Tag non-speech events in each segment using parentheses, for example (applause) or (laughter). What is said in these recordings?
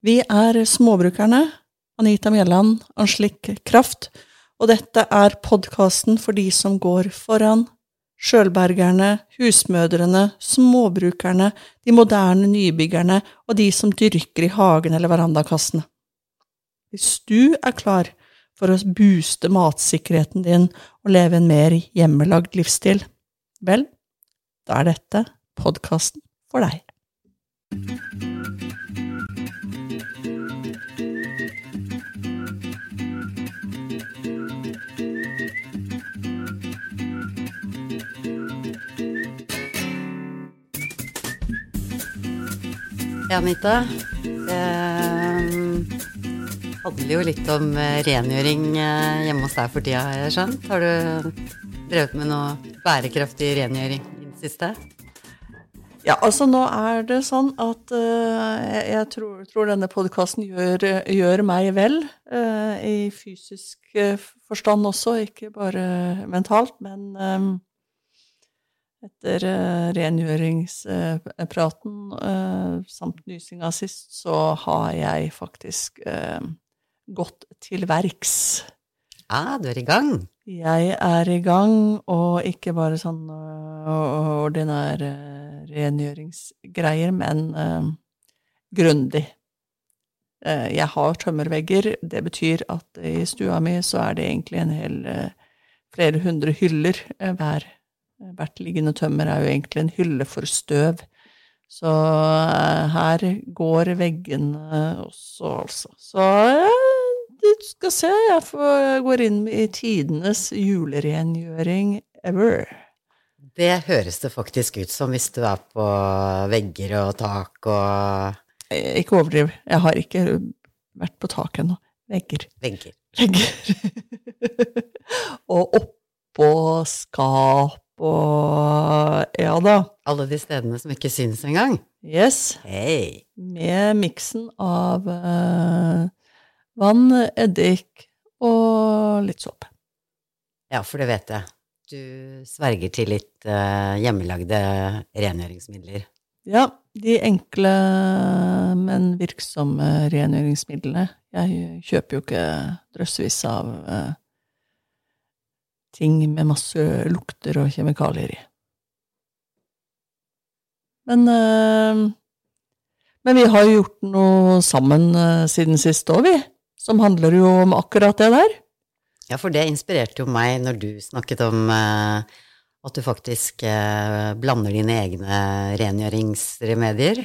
Vi er Småbrukerne, Anita Mjelland, Anslik Kraft, og dette er podkasten for de som går foran. Sjølbergerne, husmødrene, småbrukerne, de moderne nybyggerne og de som dyrker i hagen eller verandakassene. Hvis du er klar for å booste matsikkerheten din og leve en mer hjemmelagd livsstil, vel, da er dette podkasten for deg. Anita. Det handler jo litt om eh, rengjøring eh, hjemme hos deg for tida, har jeg skjønt. Har du drevet med noe bærekraftig rengjøring i det siste? Ja, altså nå er det sånn at jeg, jeg tror, tror, denne podkasten gjør, gjør, meg vel, i fysisk forstand også, ikke bare mentalt. Men etter rengjøringspraten samt nysinga sist, så har jeg faktisk gått til verks. Ja, du er i gang? Jeg er i gang, og ikke bare sånn ordinære rengjøringsgreier, men uh, grundig. Uh, jeg har tømmervegger. Det betyr at i stua mi så er det egentlig en hel uh, flere hundre hyller. Hver, hvert liggende tømmer er jo egentlig en hylle for støv. Så her går veggene også, altså. Så du skal se, jeg går inn i tidenes julerengjøring ever. Det høres det faktisk ut som hvis du er på vegger og tak og Ikke overdriv. Jeg har ikke vært på tak ennå. Vegger. Vegger. Vegger. (laughs) og oppå skap og Ja da. Alle de stedene som ikke syns engang? Yes. Hey. Med miksen av uh, vann, eddik og litt såpe. Ja, for det vet jeg du sverger til litt uh, hjemmelagde rengjøringsmidler. Ja, de enkle, men virksomme rengjøringsmidlene. Jeg kjøper jo ikke drøssevis av uh, ting med masse lukter og kjemikalier i. Men uh, Men vi har jo gjort noe sammen siden sist òg, vi. Som handler jo om akkurat det der. Ja, for det inspirerte jo meg når du snakket om uh, at du faktisk blander dine egne rengjøringsremedier.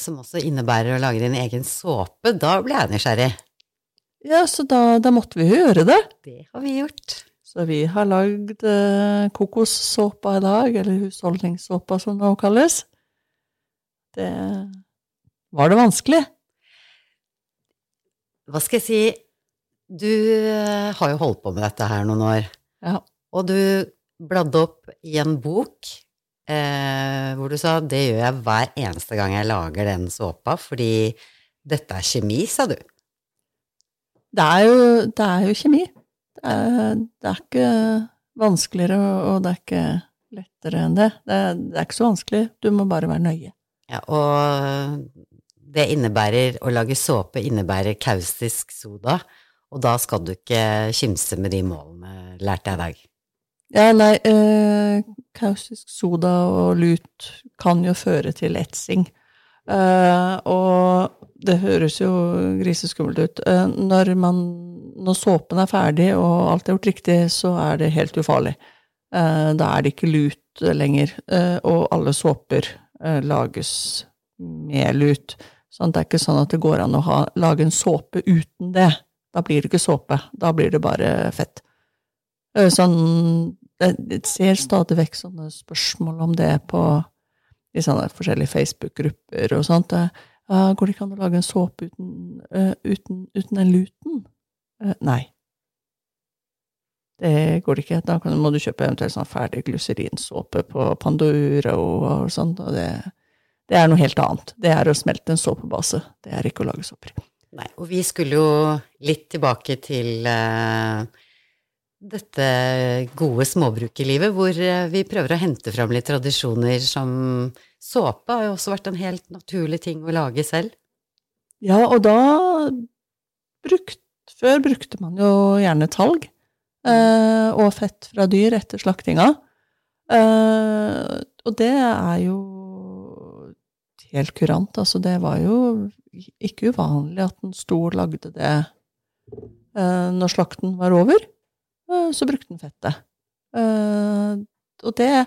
Som også innebærer å lage din egen såpe. Da ble jeg nysgjerrig. Ja, så da, da måtte vi jo gjøre det. Det har vi gjort. Så vi har lagd kokossåpa i dag, eller husholdningssåpa som det nå kalles. Det Var det vanskelig? Hva skal jeg si du eh, har jo holdt på med dette her noen år. Ja. Og du bladde opp i en bok eh, hvor du sa det gjør jeg hver eneste gang jeg lager den såpa, fordi dette er kjemi, sa du. Det er jo, det er jo kjemi. Det er, det er, ikke vanskeligere, og det er ikke lettere enn det. det er, det er ikke så vanskelig, du må bare være nøye. Ja, og det innebærer Å lage såpe innebærer kaustisk soda, og da skal du ikke kimse med de målene, lærte jeg i dag. Ja, nei, eh, kaustisk soda og lut kan jo føre til etsing. Eh, og det høres jo griseskummelt ut. Uh, når, man, når såpen er ferdig og alt er gjort riktig, så er det helt ufarlig. Uh, da er det ikke lut lenger, og alle såper lages med lut. Sånn, det er ikke sånn at det går an å ha, lage en såpe uten det. Da blir det ikke såpe, da blir det bare fett. Sånn Jeg ser stadig vekk sånne spørsmål om det på i sånne forskjellige Facebook-grupper og sånt. Uh, går det ikke an å lage en såpe uten, uh, uten, uten en luten? Uh, nei. Det går det ikke. Da kan, må du kjøpe eventuelt sånn ferdig glyserinsåpe på Pandora og, og sånt. Og det, det, er noe helt annet. Det er å smelte en såpebase. Det er ikke å lage såper. Nei, og vi skulle jo litt tilbake til uh, dette gode småbrukerlivet, hvor eh, vi prøver å hente fram litt tradisjoner som såpe har jo også vært en helt naturlig ting å lage selv. Ja, og da brukt, Før brukte man jo gjerne talg eh, og fett fra dyr etter slaktinga. Eh, og det er jo helt kurant. Altså, det var jo ikke uvanlig at en stor lagde det eh, når slakten var over. Eh, så brukte han fettet. Eh, og det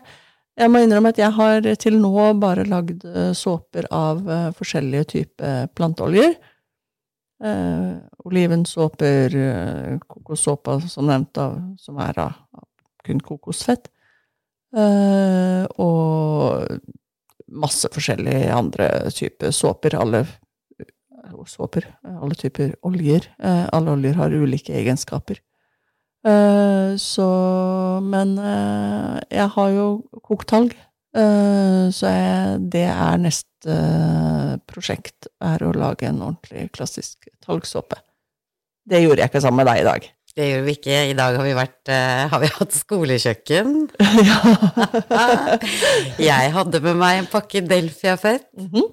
Jeg må innrømme at jeg har til nå bare lagd eh, såper av forskjellige typer planteoljer. Eh, Olivensåper, kokossåpa som nevnt, som er av, kun kokosfett. Og masse forskjellige andre typer såper. Alle såper, alle typer oljer. Alle oljer har ulike egenskaper. Eh, så Men eh, jeg har jo kokt talg, eh, så jeg, det er neste prosjekt, er å lage en ordentlig klassisk talgsåpe. Det gjorde jeg ikke sammen med deg i dag. Det gjorde vi ikke. I dag har vi, vært, har vi hatt skolekjøkken. (laughs) Ja. (laughs) Jeg hadde med meg en pakke Delfia-fett, Mhm.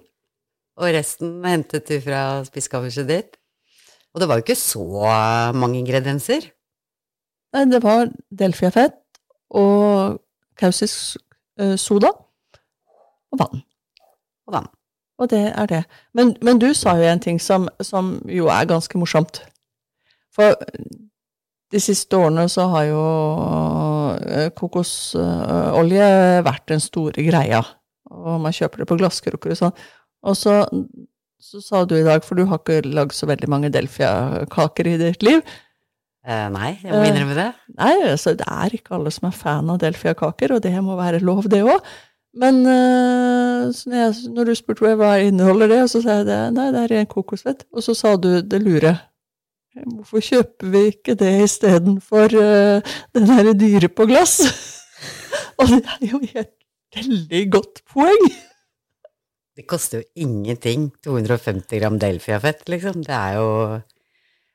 og resten hentet du fra spiskammerset ditt. Og det var jo ikke så mange ingredienser. Nei, det var delfiafett og kausisk eh, soda og vann. Og vann. Og det er det. Men, men du sa jo en ting som, som jo er ganske morsomt. For de siste årene så har jo eh, kokosolje vært den store greia. Og man kjøper det på glasskrukker og sånn. Og så, så sa du i dag, for du har ikke lagd så veldig mange Delfia-kaker i ditt liv, Eh, nei, jeg må Eh. innrømme det. Nei, altså, det er ikke alle som er fan av Delfia-kaker, og det må være lov, det òg. Men eh, så når, jeg, når du spurte hva hva inneholder det, så sa jeg det, nei, det er ren kokosfett. Og så sa du det lure. Hvorfor kjøper vi ikke det istedenfor uh, den derre dyre på glass? (laughs) og det er jo et veldig godt poeng. Det koster jo ingenting. 250 gram Delfia-fett, liksom. Det er jo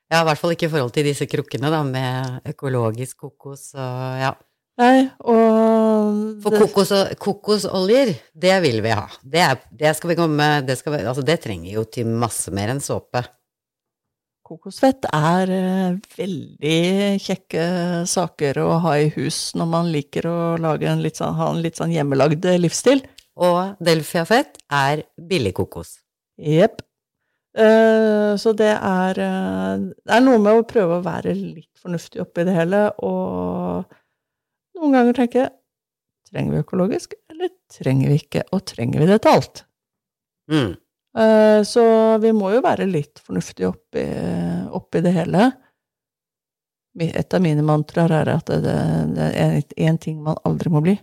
Ja, i hvert fall ikke i forhold til disse krukkene, da, med økologisk kokos og ja. Nei, og For kokos og, kokosoljer, det vil vi ha. Det, er, det skal vi komme det, skal vi, altså det trenger jo til masse mer enn såpe. Kokosfett er eh, veldig kjekke saker å ha i hus når man liker å en sånn, ha en litt sånn hjemmelagd livsstil. Og Delfia-fett er billig kokos. Jepp. Eh, så det er eh, Det er noe med å prøve å være litt fornuftig oppi det hele, og noen ganger tenke Trenger vi økologisk, eller trenger vi ikke, og trenger vi det til alt? Mm. Eh, Så vi må jo være litt fornuftige oppi, oppi det hele. Et av mine mantraer er at det, det er én ting man aldri må bli,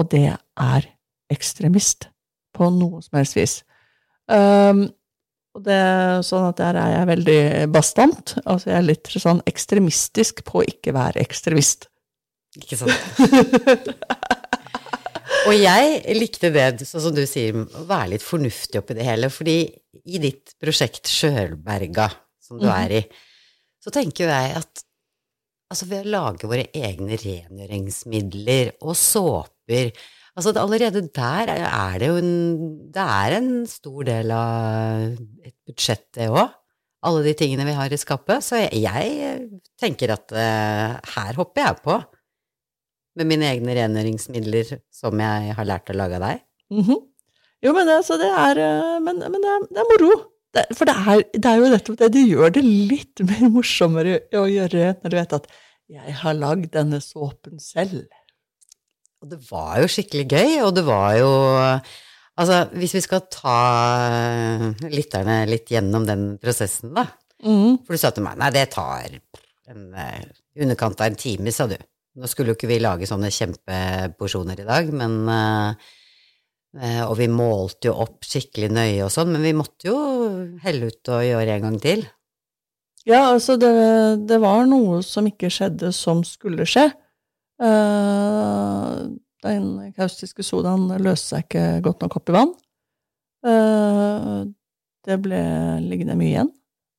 og det er ekstremist. På noe som helst vis. Um, og det er sånn at der er jeg veldig bastant. Altså jeg er litt sånn ekstremistisk på å ikke være ekstremist. Ikke sant? Og jeg likte det, sånn som du sier, å være litt fornuftig oppi det hele, fordi i ditt prosjekt Sjølberga, som du Mhm. er i, så tenker jeg at altså ved å lage våre egne rengjøringsmidler og såper Altså allerede der er det jo en Det er en stor del av et budsjett, det òg. Alle de tingene vi har i skapet. Så jeg, jeg tenker at uh, her hopper jeg på med mine egne rengjøringsmidler som jeg har lært å lage av deg. Mhm. Jo, men, det, det er, eh, men, men det, er, det er moro. Det, for det er, det er jo nettopp det. Det gjør det litt mer morsommere å gjøre når du vet at jeg har lagd denne såpen selv. Og det var jo skikkelig gøy, og det var jo Altså, hvis vi skal ta lytterne litt gjennom den prosessen, da. Mm. For du sa til meg nei, det tar en, eh, underkant av en time, sa du. Nå skulle jo ikke vi lage sånne kjempeporsjoner i dag, men eh, eh, Og vi målte jo opp skikkelig nøye og sånn, men vi måtte jo helle ut og gjøre en gang til. Ja, altså, det, det var noe som ikke skjedde som skulle skje. Eh, den kaustiske sodaen løste seg ikke godt nok opp i vann. Eh, det ble liggende mye igjen.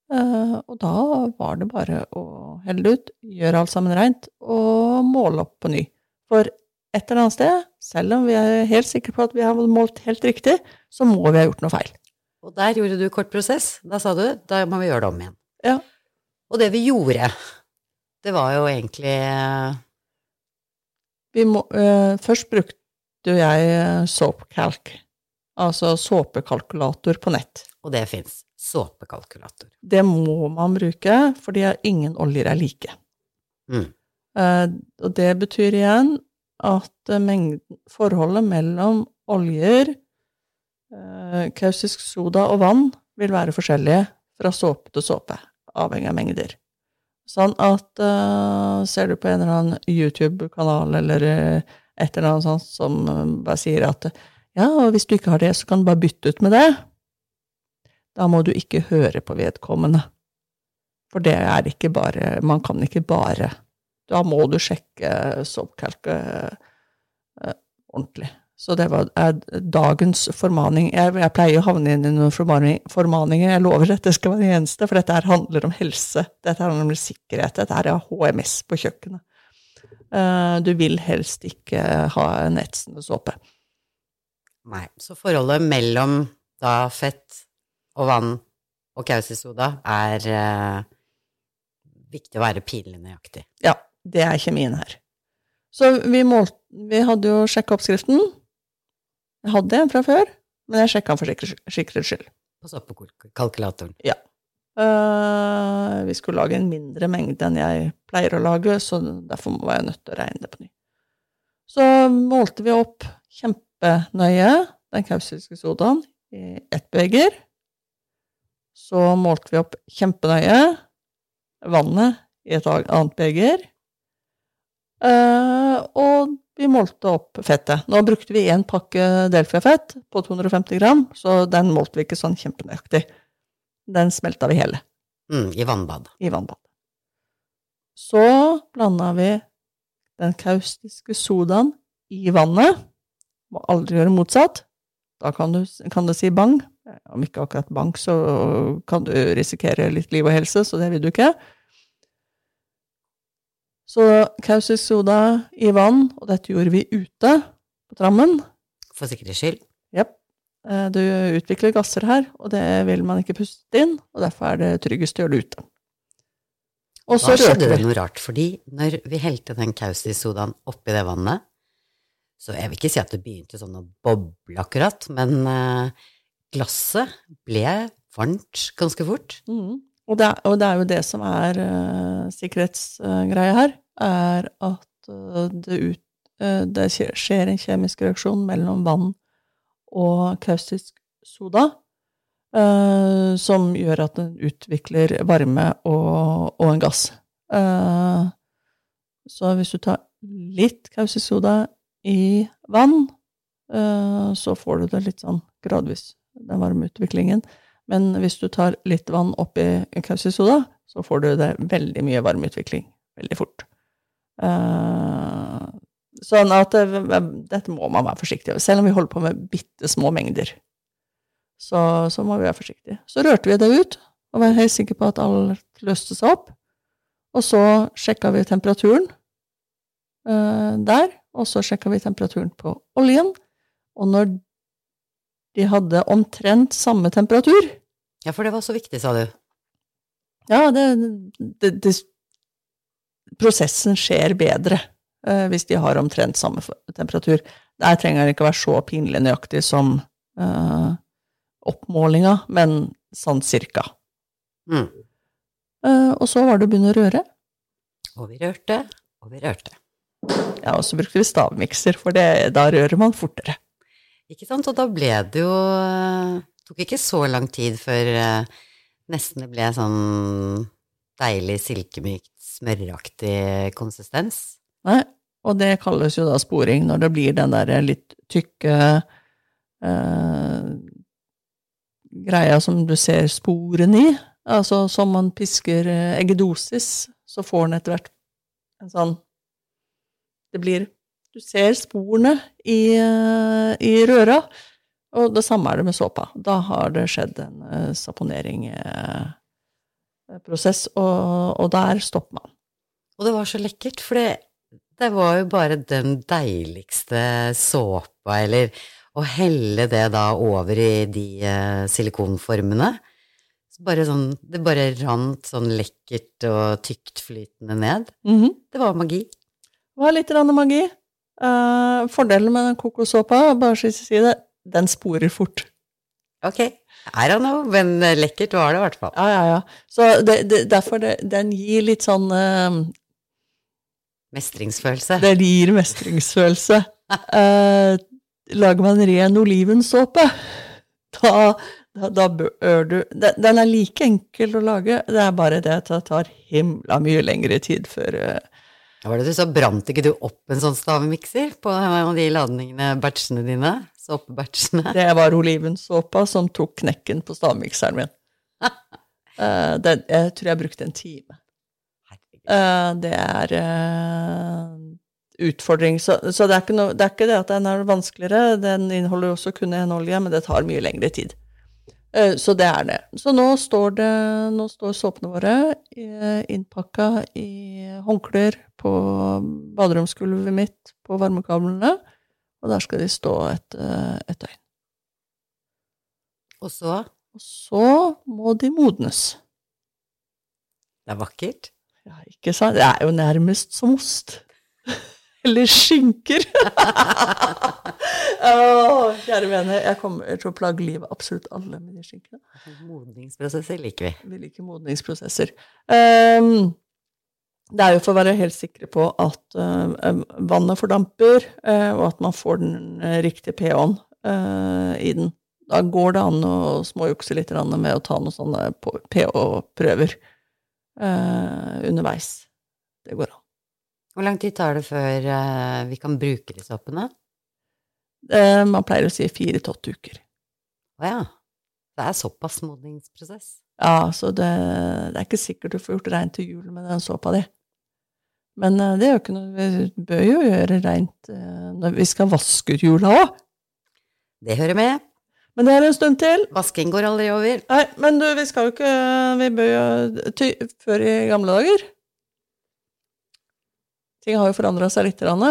Eh, og da var det bare å helle det ut, gjøre alt sammen reint og måle opp på ny. For et eller annet sted, selv om vi er helt sikre på at vi har målt helt riktig, så må vi ha gjort noe feil. Og der gjorde du kort prosess. Da sa du da må vi gjøre det om igjen. Ja. Og det vi gjorde, det var jo egentlig må, uh, først brukte jeg eh, SoapCalc, altså såpekalkulator på nett. Og det fins. Såpekalkulator. Det må man bruke, fordi ingen oljer er like. Mm. Uh, og det betyr igjen at mengden, forholdet mellom oljer, uh, kaustisk soda og vann vil være forskjellige fra såpe til såpe, avhengig av mengder. Sånn at uh, ser du på en eller annen YouTube-kanal eller eh, et eller annet sånt som eh, bare sier at ja, og hvis du ikke har det, så kan du bare bytte ut med det, da må du ikke høre på vedkommende. For det er ikke bare Man kan ikke bare Da må du sjekke soapcalc eh, ordentlig. Så det var er dagens formaning. Jeg, jeg pleier å havne inn i noen formaning, formaninger. Jeg lover at det skal være den eneste, for dette her handler om helse. Dette handler om sikkerhet. Dette her er HMS på kjøkkenet. Uh, du vil helst ikke ha en etsende såpe. Nei. Så forholdet mellom da fett og vann og kausisoda er uh, viktig å være pinlig nøyaktig. Ja, det er kjemien her. Så vi, målt, vi hadde jo sjekka oppskriften. Jeg hadde en fra før, men jeg sjekka den for sikkerhets Pass opp På kalkulatoren? Ja. Uh, vi skulle lage en mindre mengde enn jeg pleier å lage, så derfor var jeg nødt til å regne det på ny. Så målte vi opp kjempenøye den kausiske sodaen i ett beger. Så målte vi opp kjempenøye vannet i et annet beger. Uh, og vi målte opp fettet. Nå brukte vi én pakke Delfia-fett på 250 gram, så den målte vi ikke sånn kjempenøyaktig. Den smelta vi hele Mm, I vannbad. i vannbad. Så blanda vi den kaustiske sodaen i vannet. Må aldri gjøre motsatt. Da kan, du, kan det si bang. Om ikke akkurat bang, så kan du risikere litt liv og helse, så det vil du ikke. Så kausis soda i vann, og dette gjorde vi ute på trammen. For sikkerhets skyld. Jepp. Eh, Du utvikler gasser her, og det vil man ikke puste inn, og derfor er det tryggest å gjøre det ute. Og så Da skjedde det noe rart, fordi når vi helte den kausisodaen oppi det vannet, så jeg vil ikke si at det begynte sånn å boble akkurat, men eh, glasset ble varmt ganske fort. Mhm. Og, det er, og det er jo det som er uh, sikkerhetsgreia her, er at uh, det, ut, uh, det skjer en kjemisk reaksjon mellom vann og kaustisk soda, som gjør at den utvikler varme og, og en gass. Så hvis du tar litt kaustisk soda i vann, så får du det litt sånn gradvis, den varmeutviklingen. Men hvis du tar litt vann oppi kausisoda, soda, så får du det veldig mye varmeutvikling veldig fort. Eh, sånn at dette må man være forsiktig med. Selv om vi holder på med bitte små mengder, så, så må vi være forsiktige. Så rørte vi det ut, og var helt sikre på at alt løste seg opp. Og så sjekka vi temperaturen eh, der, og så sjekka vi temperaturen på oljen. Og når de hadde omtrent samme temperatur, Ja, for det var så viktig, sa du. ja, det, det, det Prosessen skjer bedre eh, hvis de har omtrent samme temperatur. Der trenger det ikke være så pinlig nøyaktig som eh, oppmålinga, men sånn cirka. Mm. Eh, og så var det å begynne å røre. Og vi rørte, og vi rørte. Ja, og så brukte vi stavmikser, for det, da rører man fortere. Ikke sant? Og da ble det jo Tok ikke så lang tid før uh, nesten det ble sånn deilig silkemykt, smøraktig konsistens. Nei, og det kalles jo da sporing, når det blir den der litt tykke uh, greia som du ser sporene i. Altså som man pisker eh, eggedosis, så får den etter hvert en sånn Det blir Du ser sporene i, i røra. Og det samme er det med såpa. Da har det skjedd en uh, saponeringsprosess, uh, og, og der stopper man. Og det var så lekkert, for det, det var jo bare den deiligste såpa, eller å helle det da over i de uh, silikonformene. Bare sånn, det bare rant sånn lekkert og tyktflytende ned. Mhm. Det var magi. Det var litt rande magi. Uh, fordelen med den kokossåpa, bare så jeg si det, den sporer fort. Ok, I don't know, men lekkert var det i hvert fall. Ja, ja, ja. Så det, det, derfor det, den gir litt sånn uh, Mestringsfølelse. Den gir mestringsfølelse. uh, lager man ren olivensåpe, da, da, da bør du den, den er like enkel å lage, det er bare det at det tar himla mye lengre tid før uh, var det du sa, brant ikke du opp en sånn stavmikser på de ladningene, batchene dine? Såpebatchene? Det var olivensåpa som tok knekken på stavmikseren min. uh, (laughs) det, jeg tror jeg brukte en time. Eh, det er uh, utfordring. Så, så det, er noe, det er ikke det at den er vanskeligere. Den inneholder også kun en olje, men det tar mye lengre tid. Så det er det. Så nå står, det, nå står såpene våre innpakka i håndklær på baderomsgulvet mitt på varmekablene, og der skal de stå et, eh, et døgn. Og så Og så må de modnes. Det er vakkert. Ja, ikke sant? Det er jo nærmest som ost. (laughs) Eller skinker. (laughs) Åh, kjære vene, jeg kommer til å plage livet absolutt alle med de skinkene. Modningsprosesser liker vi. Vi liker modningsprosesser. Ehm, det er jo for å være helt sikre på at uh, vannet fordamper, uh, og at man får den riktige pH-en uh, i den. Da går det an å småjukse litt med å ta noen sånne pH-prøver underveis. Det går an. Hvor lang tid tar det før vi kan bruke de soppene? Man pleier å si fire til åtte uker. Å ja. Det er såpass modningsprosess. Ja, så det, det er ikke sikkert du får gjort reint til jul med den såpa di. Men eh, det er jo ikke noe Vi bør jo gjøre reint eh, når vi skal vaske ut jula òg. Det hører med. Men det er en stund til. Vasking går aldri over. Nei, men du, vi skal jo ikke Vi bør jo ty, Før i gamle dager Ting har jo forandra seg litt. grann.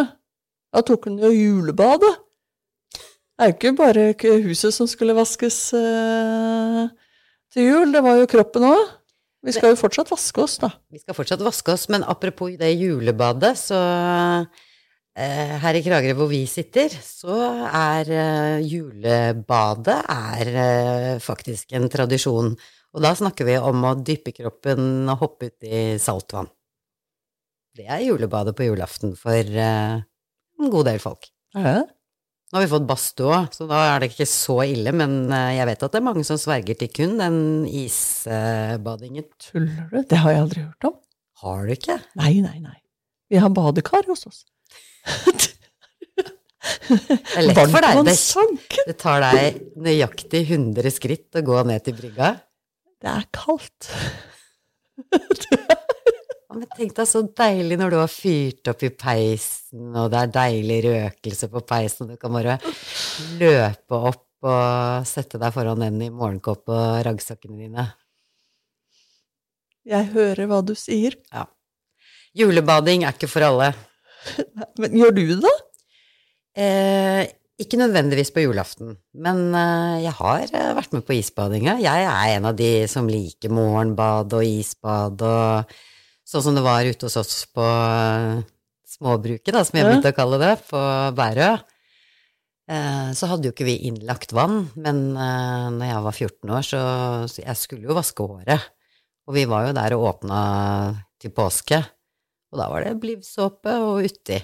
Da tok hun jo julebadet. Det er jo ikke bare huset som skulle vaskes eh, til jul, det var jo kroppen òg. Vi skal jo fortsatt vaske oss, da. Vi skal fortsatt vaske oss, men apropos det julebadet, så eh, her i Kragerø hvor vi sitter, så er eh, julebadet er eh, faktisk en tradisjon. Og da snakker vi om å dyppe kroppen og hoppe uti saltvann. Det er julebadet på julaften for eh, en god del folk. Er det det? Nå har vi fått badstue òg, så da er det ikke så ille, men eh, jeg vet at det er mange som sverger til kun den isbadingen. Tuller du? Det har jeg aldri hørt om. Har du ikke? Nei, nei, nei. Vi har badekar hos oss. Det er lett for deg. Det, det tar deg nøyaktig 100 skritt å gå ned til brygga. Det er kaldt. (laughs) Ja, Men tenk deg så deilig når du har fyrt opp i peisen, og det er deilig røkelse på peisen, og du kan bare løpe opp og sette deg foran den i morgenkopp og raggsokkene dine. Jeg hører hva du sier. Julebading er ikke for alle. (laughs) Men gjør du det? Eh, ikke nødvendigvis på julaften, men eh, jeg har eh, vært med på isbadinga. Jeg er en av de som liker morgenbad og isbad og sånn som det var ute hos oss på eh, småbruket, da, som jeg begynte å kalle det, på Bærø. Eh, så hadde jo ikke vi innlagt vann, men eh, når jeg var 14 år, så, så jeg skulle jo vaske håret. Og vi var jo der og åpna til påske, og da var det blivsåpe og uti.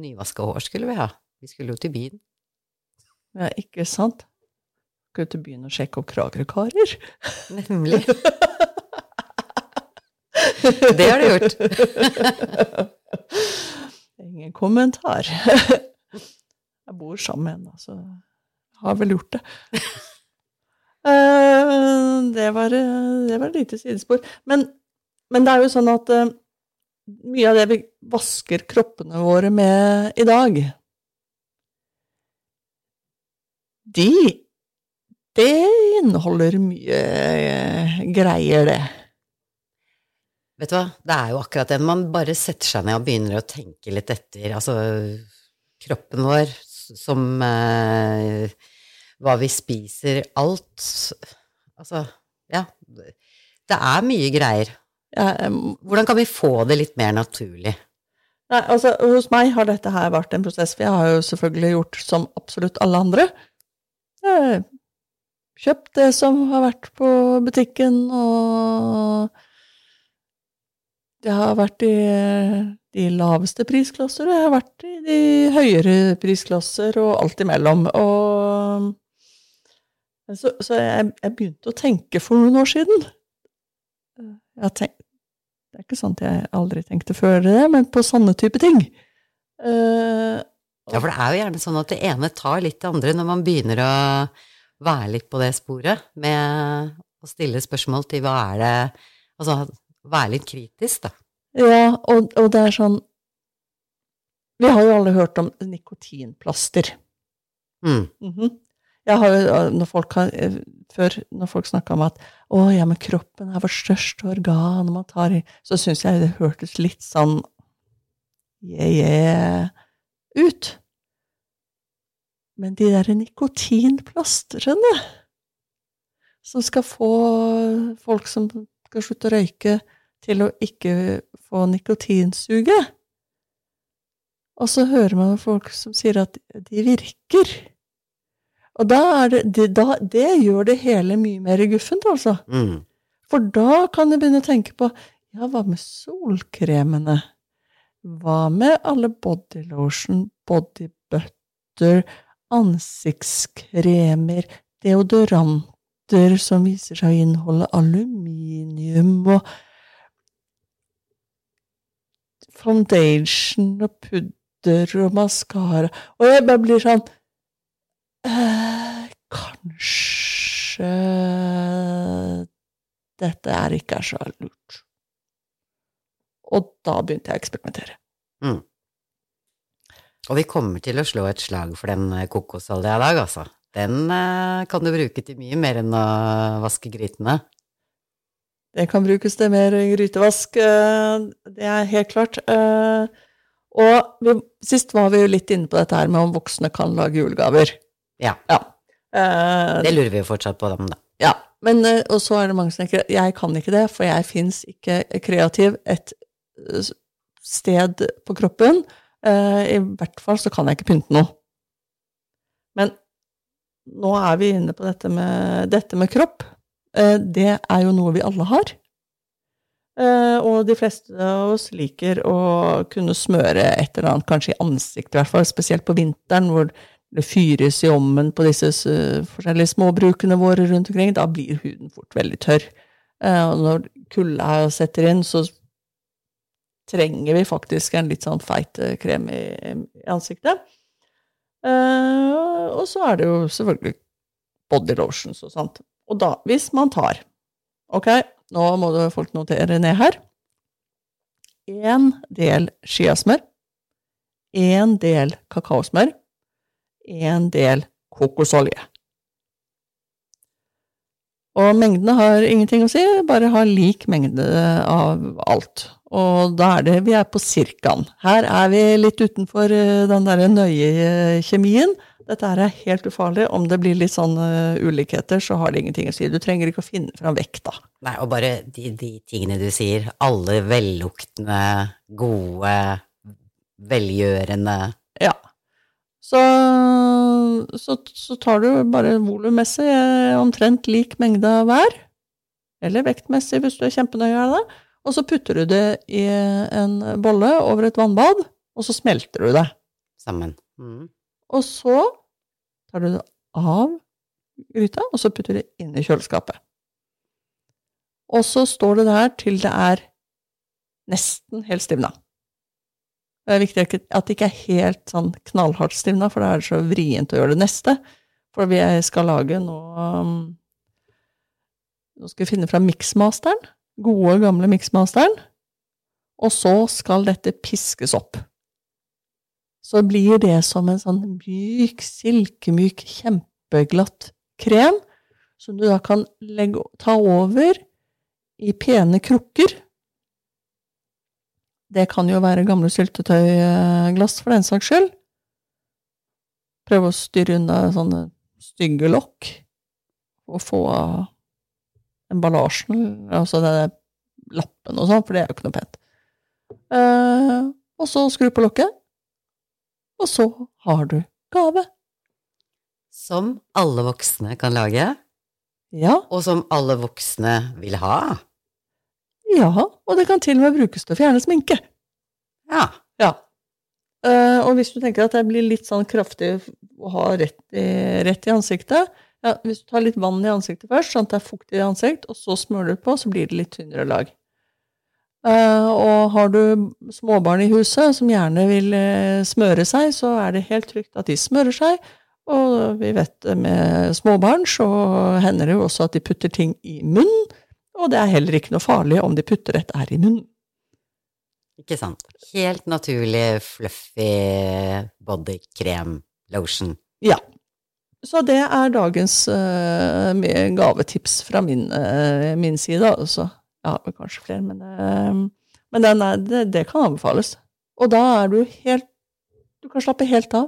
Nyvaska hår skulle vi ha. Vi skulle jo til byen. Ja, ikke sant? Skal jo til byen og sjekke opp Kragerø-karer? Nemlig. (laughs) (laughs) Det har du gjort. (laughs) Ingen kommentar. (laughs) Jeg bor sammen med henne, så jeg har vel gjort det. Eh, Det var, eh, det var et lite sidespor. Men, men det er jo sånn at eh, mye av det vi vasker kroppene våre med i dag, de Det inneholder mye greier, det. Vet du hva, det er jo akkurat det. Man bare setter seg ned og begynner å tenke litt etter, altså kroppen vår som eh, hva vi spiser, alt Altså, ja. Det er mye greier. Hvordan kan vi få det litt mer naturlig? Nei, altså, hos meg har dette her vært en prosess, for jeg har jo selvfølgelig gjort som absolutt alle andre. Jeg kjøpt det som har vært på butikken, og det har vært i de laveste prisklasser, og jeg har vært i de høyere prisklasser, og alt imellom. Og så, så jeg, jeg, begynte å tenke for noen år siden. Tenkt, det er ikke sant jeg aldri tenkte før det, men på sånne type ting. Uh, ja, for det er jo gjerne sånn at det ene tar litt det andre når man begynner å være litt på det sporet med å stille spørsmål til hva er det Altså være litt kritisk, da. Ja, og, og, det er sånn Vi har jo alle hørt om nikotinplaster. Mm. Mm -hmm. Jeg har jo, når folk har, Før, når folk snakka om at 'Å, ja, men kroppen er vårt største organ', man tar i Så syns jeg det hørtes litt sånn yeah, yeah ut. Men de derre nikotinplastrene som skal få folk som skal slutte å røyke, til å ikke få nikotinsuget. Og så hører man folk som sier at de virker. Og da er det, det, da, det gjør det hele mye mer guffent, altså. Mm. For da kan jeg begynne å tenke på ja, hva med solkremene? Hva med alle bodylotion, bodybutter, ansiktskremer, deodoranter som viser seg å inneholde aluminium og foundation og pudder og maskara Og jeg bare blir sånn eh, Kanskje dette er ikke så lurt. Og da begynte jeg å eksperimentere. Mm. Og vi kommer til å slå et slag for den kokosolja i dag, altså. Den eh, kan du bruke til mye mer enn å vaske grytene. Det kan brukes til mer grytevask, eh, det er helt klart. Eh, og vi, sist var vi jo litt inne på dette her med om voksne kan lage julegaver. Ja. ja. Det lurer vi jo fortsatt på, dem, da. Ja. Men, og så er det mange som tenker jeg kan ikke det, for jeg fins ikke kreativ et sted på kroppen. I hvert fall så kan jeg ikke pynte noe. Men nå er vi inne på dette med, dette med kropp. Eh, det er jo noe vi alle har. Eh, og de fleste av oss liker å kunne smøre et eller annet, kanskje i ansiktet i hvert fall, spesielt på vinteren hvor det fyres i ommen på disse forskjellige småbrukene våre rundt omkring. Da blir huden fort veldig tørr. Eh, og når kulda setter inn, så trenger vi faktisk en litt sånn feit krem i, i ansiktet. Og så er det jo selvfølgelig body lotions og sånt. Og da, hvis man tar Ok, nå må folk notere ned her. Én del skiasmør. Én del kakaosmør. Én del kokosolje. Og mengdene har ingenting å si, bare ha lik mengde av alt. Og da er det vi er på cirkaen. Her er vi litt utenfor eh, den derre nøye kjemien. Dette er helt ufarlig. Om det blir litt sånn uh, ulikheter, så har det ingenting å si. Du trenger ikke å finne fram vekta. Nei, og bare de, de tingene du sier. Alle velluktende, gode, velgjørende Ja. Så, så, så tar du bare volummessig eh, omtrent lik mengde av hver. Eller vektmessig, hvis du er kjempenøye av det. Og så putter du det i en bolle over et vannbad, og så smelter du det. Sammen. Mm. Og så tar du det av gryta, og så putter du det inn i kjøleskapet. Og så står det der til det er nesten helt stivna. Det er viktig at det ikke er helt sånn knallhardt stivna, for da er det så vrient å gjøre det neste. For vi skal lage noe um, Nå skal vi finne fram miksmasteren. Gode, gamle miksmasteren. Og så skal dette piskes opp så blir det som en sånn myk, silkemyk, kjempeglatt krem som du da kan legge, ta over i pene krukker Det kan jo være gamle syltetøyglass, for den saks skyld. Prøve å styre unna sånne stygge lokk, og få av emballasjen, altså den lappen og sånn, for det er jo ikke noe pent. Eh, og så skru på lokket, og så har du gave. Som alle voksne kan lage, Ja, og som alle voksne vil ha. ja, og det kan til og med brukes til å fjerne sminke. Ja. Ja. Eh, og hvis du tenker at det blir litt sånn kraftig å ha rett i, rett i ansiktet ja, Hvis du tar litt vann i ansiktet først, sånn at det er fuktig i ansikt, og så smører du på, så blir det litt tynnere lag. Uh, og har du småbarn i huset som gjerne vil uh, smøre seg, så er det helt trygt at de smører seg. Og vi vet med småbarn, så hender det jo også at de putter ting i munnen. Og det er heller ikke noe farlig om de putter dette her i munnen. Ikke sant. Helt naturlig, fluffy bodykrem, lotion. Ja. Så det er dagens uh, gavetips fra min, uh, min side, altså. Jeg har vel kanskje flere, men, uh, men den er, det, det kan anbefales. Og da er du helt Du kan slappe helt av.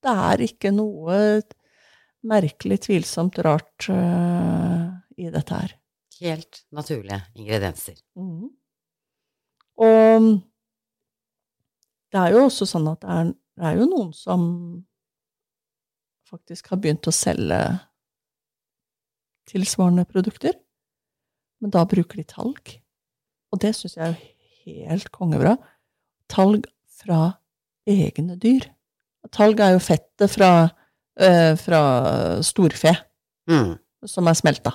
Det er ikke noe merkelig, tvilsomt, rart i dette her. Helt naturlige ingredienser. Mm. Og det er jo også sånn at det er, det er jo noen som faktisk har begynt å selge tilsvarende produkter, men da bruker de talg. Og det syns jeg er helt kongebra. Talg fra egne dyr. Talg er jo fettet fra, øh, fra storfe Mm. som er smelta.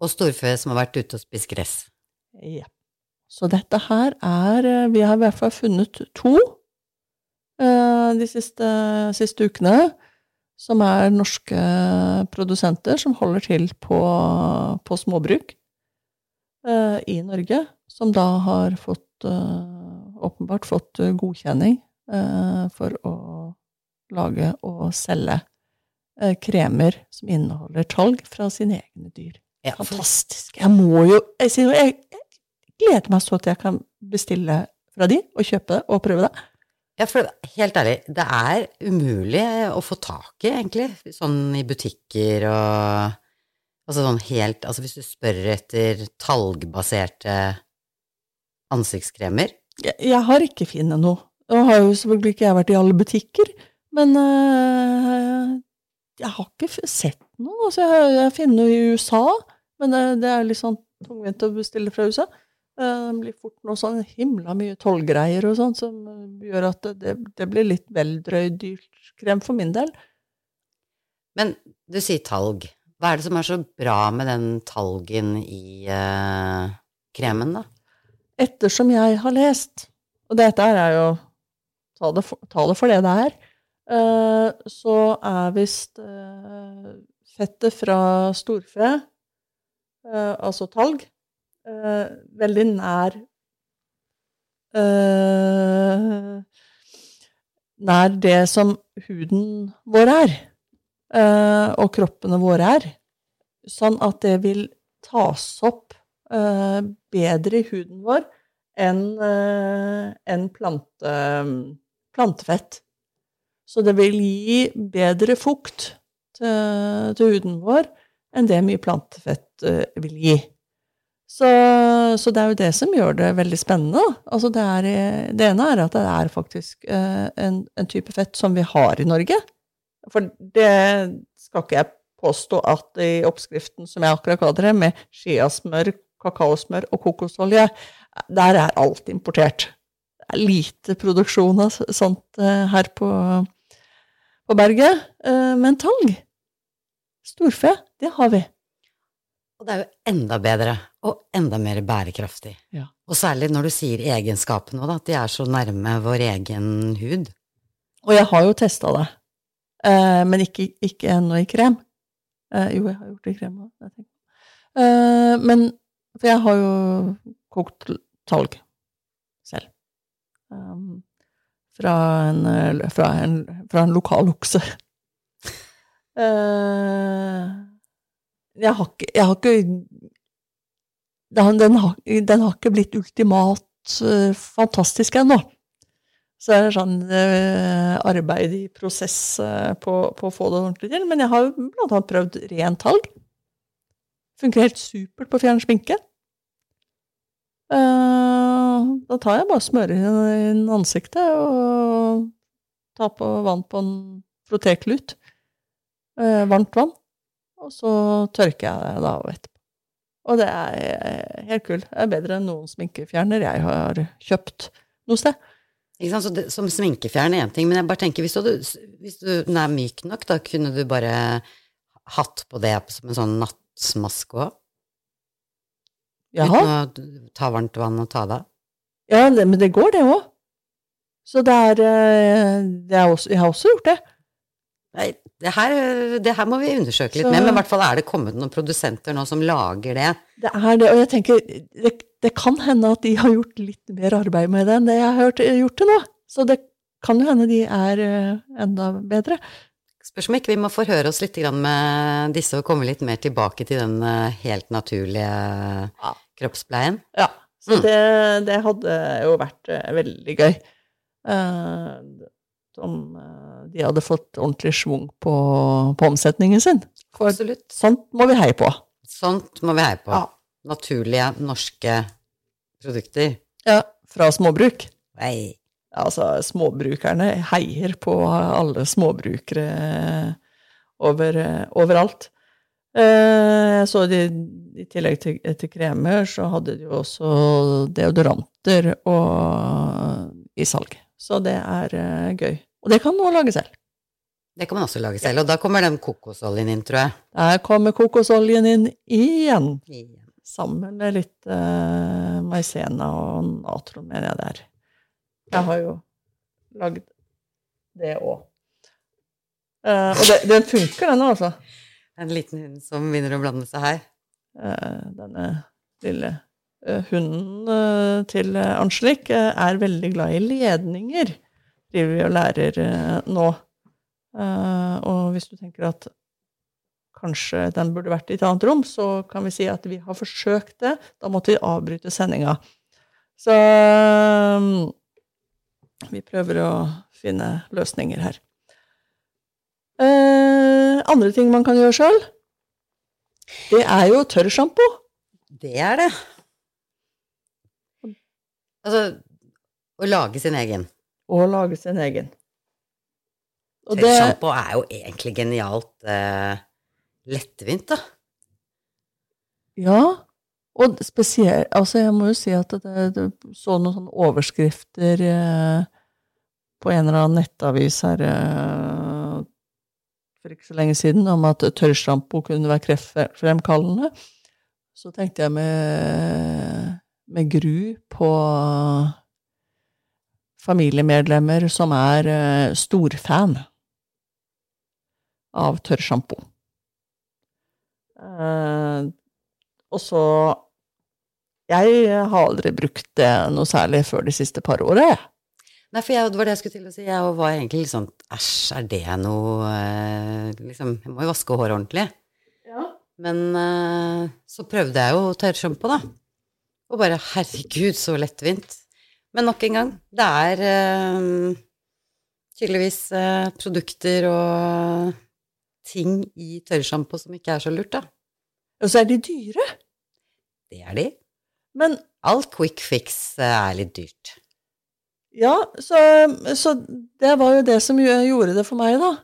Og storfe som har vært ute og spist gress. Ja. Så dette her er eh, Vi har i hvert fall funnet to øh, de siste, siste ukene, som er norske produsenter som holder til på, på småbruk eh, i Norge, som da har fått eh, åpenbart fått godkjenning eh, for å lage og selge eh, kremer som inneholder talg fra sine egne dyr. Ja, Fantastisk. Jeg må jo jeg, jeg, jeg gleder meg så til jeg kan bestille fra de, og kjøpe det, og prøve det. Ja, for helt ærlig, det er umulig å få tak i, egentlig, sånn i butikker og Altså sånn helt Altså hvis du spør etter talgbaserte ansiktskremer Jeg, jeg har ikke funnet noe. Og har jo selvfølgelig ikke jeg vært i alle butikker, men øh, jeg har ikke sett noe. Altså, jeg, jeg finner noe i USA, men det, det er litt sånn tungvint å bestille fra USA. Eh, Det blir fort noe sånn himla mye tollgreier og sånn, som eh, gjør at det, det, blir litt vel drøy dyrt krem for min del. Men du sier talg. Hva er det som er så bra med den talgen i eh, kremen, da? ettersom jeg har lest, og dette er jo ta det for, ta det, for det det er, eh, så er visst eh, fettet fra storfe, eh, altså talg, eh, veldig nær uh, Nær det som huden vår er, uh, og kroppene våre er. Sånn at det vil tas opp bedre i huden vår enn enn plante, plantefett. Så det vil gi bedre fukt til, til huden vår enn det mye plantefett vil gi. Så, så det er jo det som gjør det veldig spennende. Altså det, er, eh, det ene er at det er faktisk eh, en, en type fett som vi har i Norge. For det skal ikke jeg påstå at i oppskriften som jeg akkurat ga dere, med skiasmør, kakaosmør og kokosolje, der er alt importert. Det er lite produksjon av sånt eh, her på, på berget. Men tang, storfe, det har vi. Og det er jo enda bedre, og enda mer bærekraftig. Ja. Og særlig når du sier egenskapene, at de er så nærme vår egen hud. Og jeg har jo testa det, eh, men ikke, ikke ennå i krem. Eh, jo, jeg har gjort det i krem òg. Eh, men For jeg har jo kokt talg selv. Um, fra, en, eh, fra, en, fra en lokal okse. (laughs) Eh, jeg har ikke, jeg har ikke den, har, den har ikke blitt ultimat eh, fantastisk ennå. Så det er sånn eh, arbeid i prosess eh, på, på å få det ordentlig til. Men jeg har blant annet prøvd rent talg. Funker helt supert på fjern sminke. Eh, da tar jeg bare smører inn ansiktet og tar på vann på en frottéklut. Eh, varmt vann. Og så tørker jeg det da etterpå. Og det er eh, helt kult. Det er bedre enn noen sminkefjerner jeg har kjøpt noe sted. Ikke sant? Så det, som sminkefjern er én ting, men jeg bare tenker, hvis du, hvis du den er myk nok, da kunne du bare hatt på det som en sånn nattmaske òg? Uten å ta varmt vann og ta det av? Ja, det, men det går, det òg. Så det er, eh, det er også, Jeg har også gjort det. Nei, det her, det her må vi undersøke litt Så- mer, men i hvert fall er det kommet noen produsenter nå som lager det. Det er det, og jeg tenker det, det kan hende at de har gjort litt mer arbeid med det enn det jeg har hørt, gjort til nå. Så det kan jo hende de er eh, enda bedre. Spørs om ikke vi må forhøre oss litt med disse og komme litt mer tilbake til den eh, helt naturlige Ja. kroppspleien. Ja, så Mm. det, det hadde jo vært eh, veldig gøy. Eh, om eh, de hadde fått ordentlig schwung på, på omsetningen sin. For Absolutt. sånt må vi heie på. Sånt må vi heie på. Ja. Naturlige norske produkter. Ja, fra småbruk. Nei. Altså, småbrukerne heier på alle småbrukere over, overalt. Eh, Så de, i tillegg til, til kremer, så hadde de jo også deodoranter og, i salg. Så det er eh, gøy. Og det kan noen lage selv. Det kan man også lage selv. Og da kommer den kokosoljen inn, tror jeg. Der kommer kokosoljen inn igjen, Igjen. sammen med litt uh, maizena og natron, mener jeg det er. Jeg har jo lagd det òg. Uh, og det, den funker, den altså. En liten hund som begynner å blande seg her. Uh, denne lille uh, hunden eh, til eh, Angelique eh, er veldig glad i ledninger, driver vi og lærer eh, nå. Eh, og hvis du tenker at kanskje den burde vært i et annet rom, så kan vi si at vi har forsøkt det. Da måtte vi avbryte sendinga. Så eh, vi prøver å finne løsninger her. Eh, andre ting man kan gjøre sjøl, det er jo tørrsjampo. Det er det. Altså, å lage sin egen. Og lage sin egen. Og det, Sjampo er jo egentlig genialt eh, lettvint, da. ja, og spesielt Altså, jeg må jo si at det, det så noen sånne overskrifter eh, på en eller annen nettavis her eh, for ikke så lenge siden om at tørrsjampo kunne være kreftfremkallende. Så tenkte jeg med, med gru på familiemedlemmer som er uh, storfan av tørrsjampo. Uh, og så Jeg har aldri brukt det noe særlig før de siste par åra, jeg. Nei, for jeg, det var det jeg skulle til å si. Jeg var egentlig litt sånn Æsj, er det noe uh, Liksom, jeg må jo vaske håret ordentlig. Men uh, så prøvde jeg jo tørrsjampo, da. Og bare herregud, så lettvint. Men nok en gang, det er eh, tydeligvis eh, produkter og ting i tørrsjampo som ikke er så lurt, da. Og så er de dyre. Det er de. Men All quick fix eh, er litt dyrt. ja, så, så det var jo det som gjorde det for meg, da.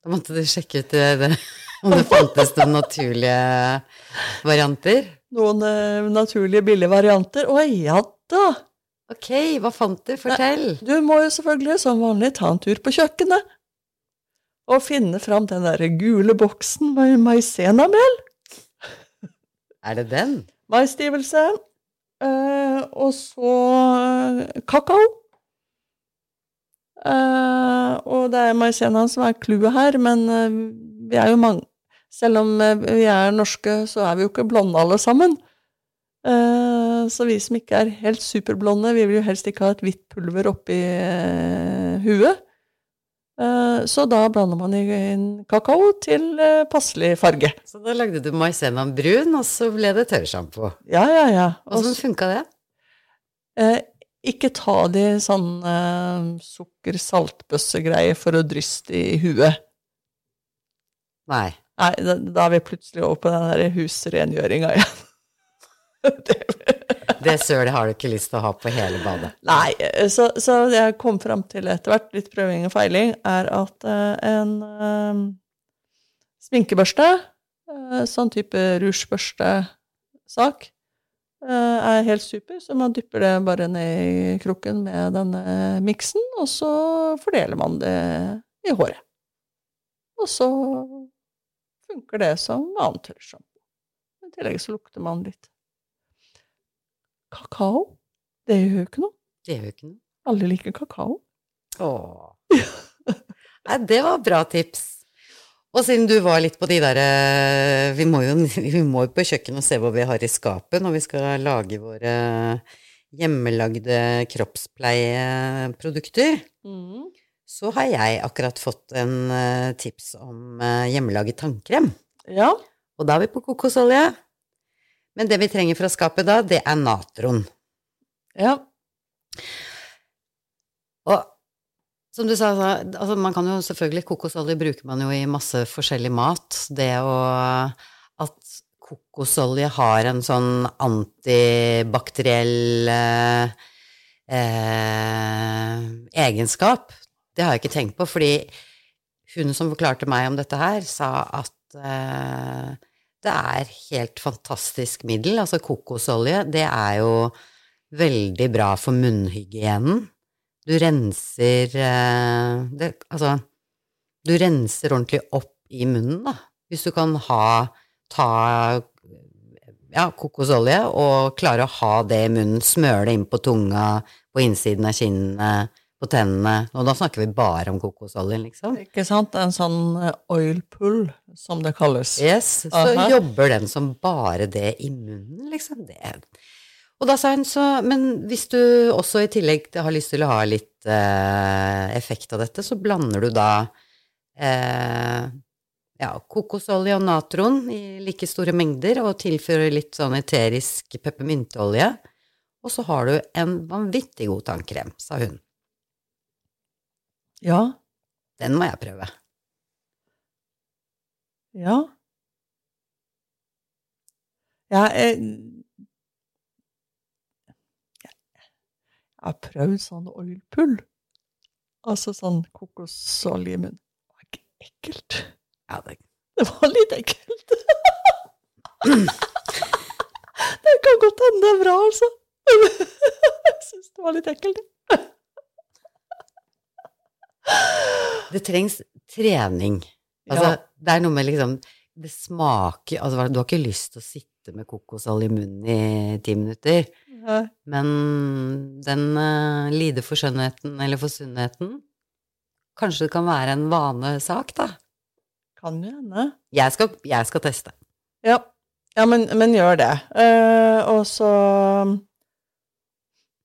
Da måtte du sjekke ut det, det, (laughs) om det fantes noen naturlige varianter. Noen uh, naturlige, billige varianter. Å ja da! Ok, hva fant du? Fortell. Du må jo selvfølgelig som vanlig ta en tur på kjøkkenet. Og finne fram den der gule boksen med maisenamel. Er det den? maisstivelse, eh, og så eh, kakao. Eh, og det er maisenaen som er clouet her, men eh, vi er jo mange Selv om eh, vi er norske, så er vi jo ikke blonde alle sammen. Eh, så vi som ikke er helt superblonde, vi vil jo helst ikke ha et hvitt pulver oppi eh, huet. Eh, så da blander man inn kakao til eh, passelig farge. Så da lagde du maisenaen brun, og så ble det tørrsjampo. Ja, ja, ja. Åssen funka det? Eh, ikke ta de sånn eh, sukker-saltbøssegreier for å dryste i huet. Nei. Nei, da, da, er vi plutselig over på den der husrengjøringa igjen. (laughs) det sølet har du ikke lyst til å ha på hele badet. Nei, så, så det jeg kom fram til etter hvert, litt prøving og feiling, er at uh, en uh, sminkebørste, uh, sånn type rougebørstesak, er helt super, så man dypper det bare ned i krukken med denne miksen, og så fordeler man det i håret. Og så funker det som annet tørrsjampo. I tillegg så lukter man litt. Kakao, det gjør jo ikke noe. Det gjør jo ikke noe. Alle liker kakao. Åh. Nei, det var bra tips. Og siden du var litt på de derre eh, vi, må jo (laughs) vi må jo på kjøkkenet og se hva vi har i skapet når vi skal lage våre hjemmelagde kroppspleieprodukter. Mm. Så har jeg akkurat fått en uh, tips om uh, hjemmelaget tannkrem. Ja. Og da er vi på kokosolje. Men det vi trenger fra skapet da, det er natron. Ja. Og som du sa, altså man kan jo selvfølgelig Kokosolje bruker man jo i masse forskjellig mat. Det å At kokosolje har en sånn antibakteriell eh, eh, egenskap, det har jeg ikke tenkt på, fordi hun som forklarte meg om dette her, sa at eh, det er helt fantastisk middel. Altså kokosolje, det er jo veldig bra for munnhygienen. Du renser eh, det, Altså, du renser ordentlig opp i munnen, da. Hvis du kan ha ta ja, kokosolje og klare å ha det i munnen, smøre det inn på tunga, på innsiden av kinnene, på tennene. Og da snakker vi bare om kokosoljen, liksom. Ikke sant? En sånn eh, oil pull, som det kalles. Yes, så Aha. jobber den som bare det i munnen, liksom. Det. Og da sa hun så Men hvis du også i tillegg har lyst til å ha litt eh, effekt av dette, så blander du da eh, ja, kokosolje og natron i like store mengder, og tilfører litt sånn eterisk peppermynteolje. Og så har du en vanvittig god tannkrem, sa hun. Ja. Den må jeg prøve. Ja. Jeg, jeg, jeg har prøvd sånn oilpull. Altså sånn kokosolje i munnen. Det var ikke ekkelt. Ja, det... det var litt ekkelt. (laughs) det kan godt hende det er bra, altså. (laughs) jeg syns det var litt ekkelt. (gasps) Det trengs trening. Altså, ja. det er noe med liksom Det smaker Altså, du har ikke lyst til å sitte med kokosolje i munnen i ti minutter. Ja. Men den uh, lide for skjønnheten eller for sunnheten Kanskje det kan være en vanesak, da? Kan jo hende. Jeg, jeg, skal teste. Ja, ja men, men, gjør det. Uh, og så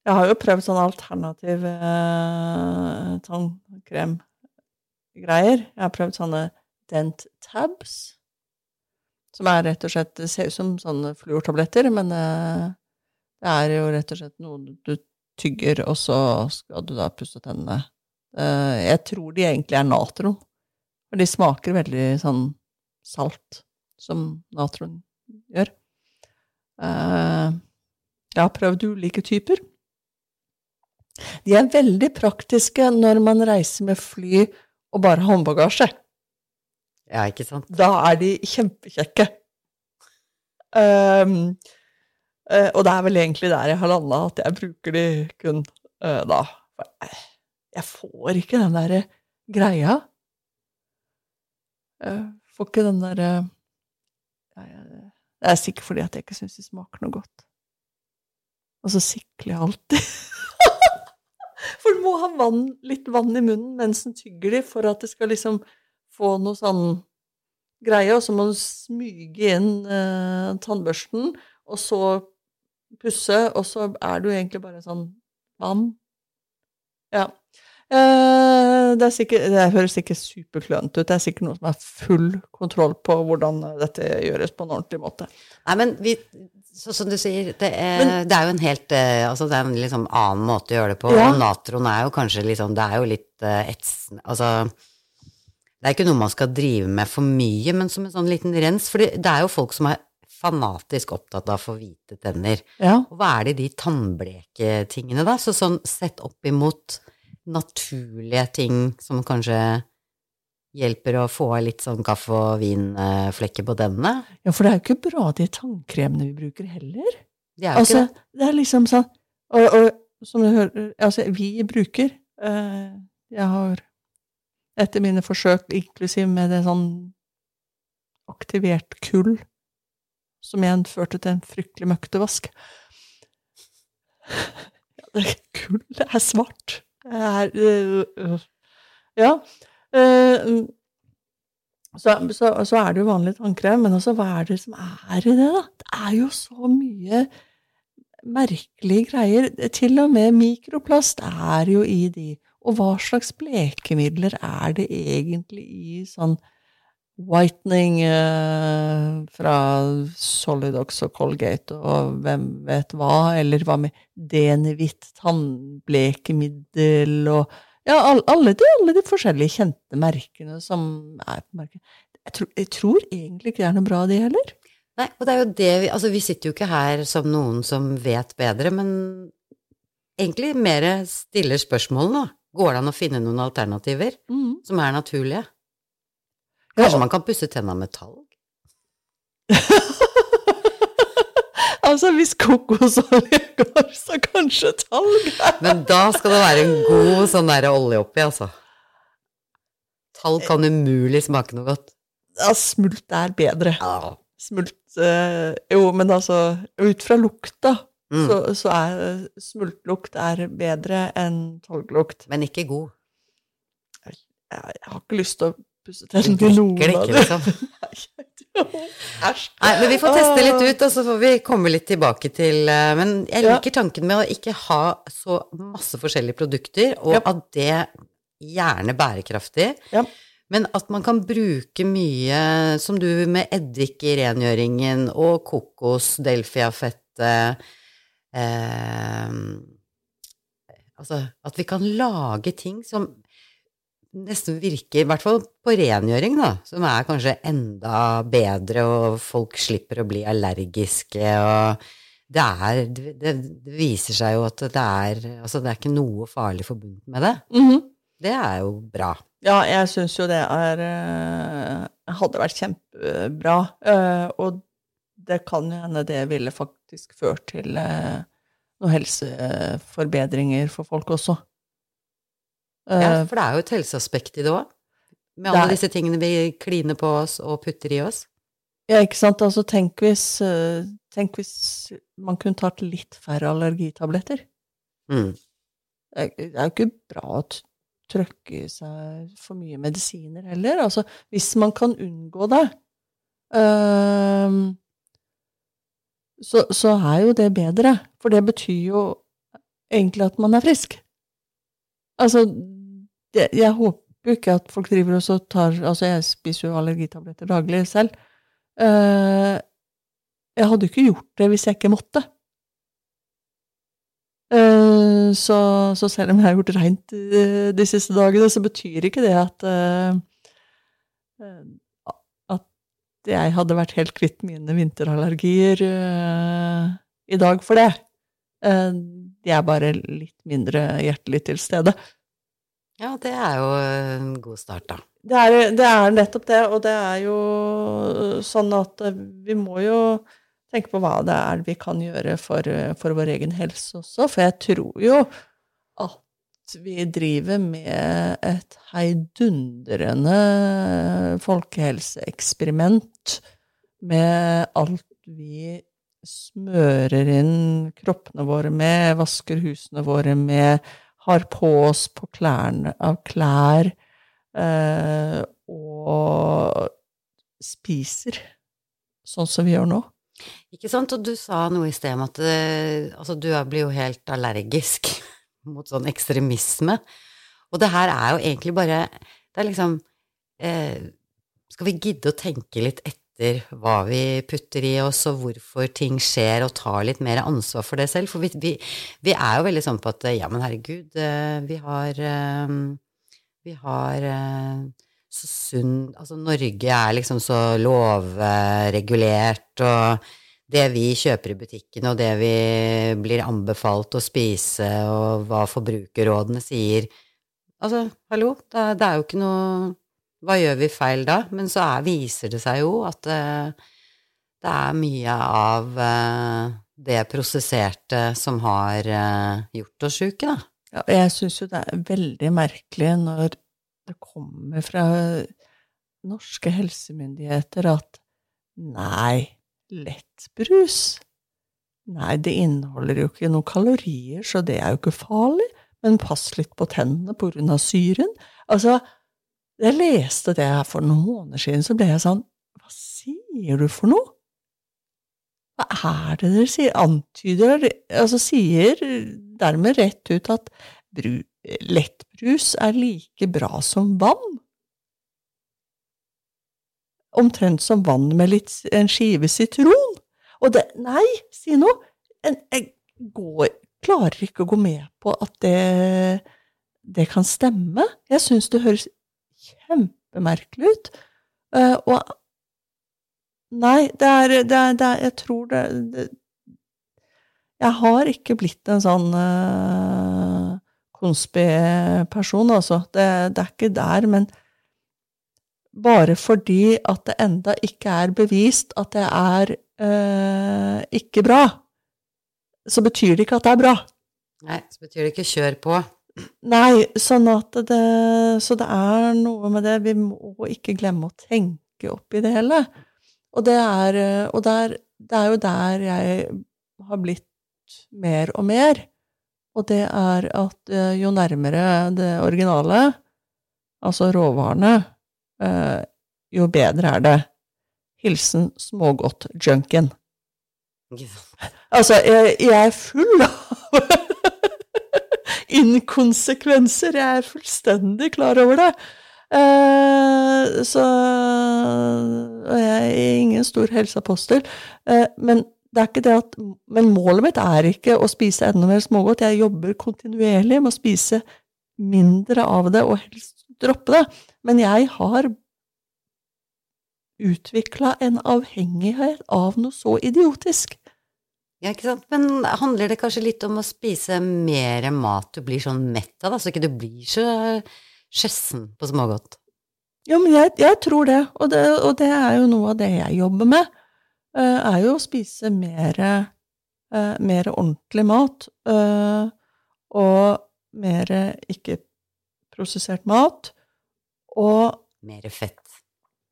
jeg har jo prøvd sånn alternativ eh, tannkremgreier. Jeg har prøvd sånne dent tabs, som er rett og slett ser ut som sånne fluortabletter, men eh, det er jo rett og slett noe du tygger, og så skal du da pusse tennene. Eh, jeg tror de egentlig er natron, for de smaker veldig sånn salt, som natron gjør. Eh, jeg har prøvd ulike typer. De er veldig praktiske når man reiser med fly og bare håndbagasje. Ja, ikke sant? Da er de kjempekjekke. Um, uh, og det er vel egentlig der jeg har landa, at jeg bruker de kun uh, da. Jeg får ikke den derre greia. Jeg får ikke den derre Det er sikkert fordi at jeg ikke syns de smaker noe godt. Og så sikler jeg alltid. (laughs) For du må ha vann, litt vann i munnen mens den tygger de, for at det skal liksom få noe sånn greie. Og så må du smyge inn eh, tannbørsten, og så pusse, og så er du egentlig bare sånn vann. Ja. Eh, det, sikkert, det, høres ikke superklønete ut. Det er sikkert noe som er full kontroll på hvordan dette gjøres på en ordentlig måte. Nei, men vi, Så som du sier, det er, det er jo en helt eh, Altså det er en liksom annen måte å gjøre det på. Ja. Natron er jo kanskje liksom Det er jo litt eh, etsende Altså Det er ikke noe man skal drive med for mye, men som en sånn liten rens. For det er jo folk som er fanatisk opptatt av å få hvite tenner. Ja. Og hva er det i de tannbleketingene, da? Så sånn sett opp imot naturlige ting som kanskje hjelper å få litt sånn kaffe- og vinflekker på tennene? ja, for det er jo ikke bra de tannkremene vi bruker heller. Det er jo Altså, ikke det. det er liksom sånn Og, og som du hører Altså, vi bruker øh, Jeg har etter mine forsøk, inklusiv med det sånn aktivert kull, som igjen førte til en fryktelig møkkete vask (laughs) ja, det er Kull det er svart. Det er øh, øh. Ja. eh, så, så, så er det jo vanlig tannkrem, men altså, hva er det som er i det, da? Det er jo så mye merkelige greier. Til og med mikroplast er jo i de. Og hva slags blekemidler er det egentlig i sånn whitening eh, fra Solidox og Colgate og hvem vet hva, eller hva med Denivitt tannblekemiddel og ja, all, alle, de, alle de forskjellige kjente merkene som er på markedet. Jeg, tror- jeg tror egentlig ikke det er noe bra, de heller. Nei, og det er jo det vi Altså, vi sitter jo ikke her som noen som vet bedre, men egentlig mer stiller spørsmål, nå. Går det an å finne noen alternativer Mm. som er naturlige? Kanskje ja. man kan pusse tenna med talg? (laughs) altså, hvis kokosolje går, så kanskje talg. (laughs) Men da skal det være en god sånn der olje oppi, altså. Talg kan umulig smake noe godt. Ja, smult er bedre. Ja. Smult øh, Jo, men altså, ut fra lukta, Mm. så, så er smultlukt er bedre enn talglukt. Men ikke god. Jeg, jeg har ikke lyst til å pusse tennene til noen av liksom. (laughs) dem. Æsj. Nei, men vi får teste litt ut, og så får vi komme litt tilbake til eh, Men jeg Ja. liker tanken med å ikke ha så masse forskjellige produkter, og Ja. at det gjerne bærekraftig. Ja. Men at man kan bruke mye, som du med eddik i rengjøringen, og kokos, delfiafette eh, Altså at vi kan lage ting som nesten virker, i hvert fall på rengjøring, da, som er kanskje enda bedre, og folk slipper å bli allergiske, og det er Det, det viser seg jo at det er Altså, det er ikke noe farlig forbundet med det. Mhm. Det er jo bra. Ja, jeg syns jo det er eh, Hadde vært kjempebra. eh, og det kan jo hende det ville faktisk ført til eh, noen helseforbedringer for folk også. Ja, Eh, for det er jo et helseaspekt i det òg. Med alle disse tingene vi kliner på oss og putter i oss. Ja, ikke sant. Altså, tenk hvis, eh, tenk hvis man kunne tatt litt færre allergitabletter. Mm. Det er jo ikke bra å trøkke i seg for mye medisiner heller. Altså, hvis man kan unngå det, ehm, så, så er jo det bedre. For det betyr jo egentlig at man er frisk. Altså, det, jeg håper ikke at folk driver og så tar Altså, jeg spiser jo allergitabletter daglig selv. Uh, jeg hadde jo ikke gjort det hvis jeg ikke måtte. Uh, så, så selv om jeg har gjort reint uh, de siste dagene, så betyr ikke det at eh, eh, at jeg hadde vært helt kvitt mine vinterallergier eh, i dag for det. Eh, de er bare litt mindre hjertelig til stede. Ja, det er jo en god start, da. Det er, det er nettopp det, og det er jo sånn at vi må jo tenke på hva det er vi kan gjøre for, for vår egen helse også, for jeg tror jo at vi driver med et heidundrende folkehelseeksperiment med alt vi smører inn kroppene våre med, vasker husene våre med, har på oss på klærne av klær, eh, og spiser sånn som vi gjør nå. Ikke sant? Og du sa noe i sted om at eh, altså, du blir jo helt allergisk (laughs) mot sånn ekstremisme. Og det her er jo egentlig bare Det er liksom eh, Skal vi gidde å tenke litt etter etter hva vi putter i oss, og hvorfor ting skjer, og tar litt mer ansvar for det selv. For vi, vi, vi er jo veldig sånn på at ja, men herregud, eh, vi har eh, Vi har eh, så sunn Altså, Norge er liksom så lovregulert, og det vi kjøper i butikken, og det vi blir anbefalt å spise, og hva forbrukerrådene sier Altså, hallo, det, det er jo ikke noe hva gjør vi feil da? Men så er, viser det seg jo at uh, det er mye av uh, det prosesserte som har uh, gjort oss sjuke, da. Ja, jeg syns jo det er veldig merkelig når det kommer fra norske helsemyndigheter at nei, lettbrus Nei, det inneholder jo ikke noen kalorier, så det er jo ikke farlig. Men pass litt på tennene på grunn av syren. Altså, jeg leste det her for noen måneder siden, så ble jeg sånn Hva sier du for noe? Hva er det dere sier? Antyder Altså sier dermed rett ut at bru, lettbrus er like bra som vann? Omtrent som vann med litt, en skive sitron? Og det Nei, si noe! Jeg går, klarer ikke å gå med på at det, det kan stemme. Jeg syns det høres kjempemerkelig ut. Uh, og Nei, det er, det er, det er Jeg tror det, det, Jeg har ikke blitt en sånn uh, konspi-person, altså. Det, det, er ikke der, men bare fordi at det enda ikke er bevist at det er uh, ikke bra, så betyr det ikke at det er bra. Nei, så betyr det ikke kjør på. Nei, sånn at det Så det er noe med det. Vi må ikke glemme å tenke oppi det hele. Og det er, og der, det er jo der jeg har blitt mer og mer. Og det er at eh, jo nærmere det originale, altså råvarene, eh, jo bedre er det. Hilsen smågodt-junkien. Altså, jeg, jeg er full av (laughs) inkonsekvenser. Jeg er fullstendig klar over det. Eh, så Og jeg er ingen stor helseapostel. Eh, men det er ikke det at Men målet mitt er ikke å spise enda mer smågodt. Jeg jobber kontinuerlig med å spise mindre av det, og helst droppe det. Men jeg har utvikla en avhengighet av noe så idiotisk. Ja, ikke sant. Men handler det kanskje litt om å spise mer mat du blir sånn mett av, da, så ikke du blir så skjessen på smågodt? Jo, men jeg, jeg tror det. Og, det. og, det. er jo noe av det jeg jobber med. Uh, er jo å spise mer, uh, mer ordentlig mat. Uh, og mer ikke-prosessert mat. Og Mer fett.